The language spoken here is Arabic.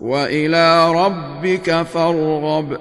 وإلى ربك فارغب.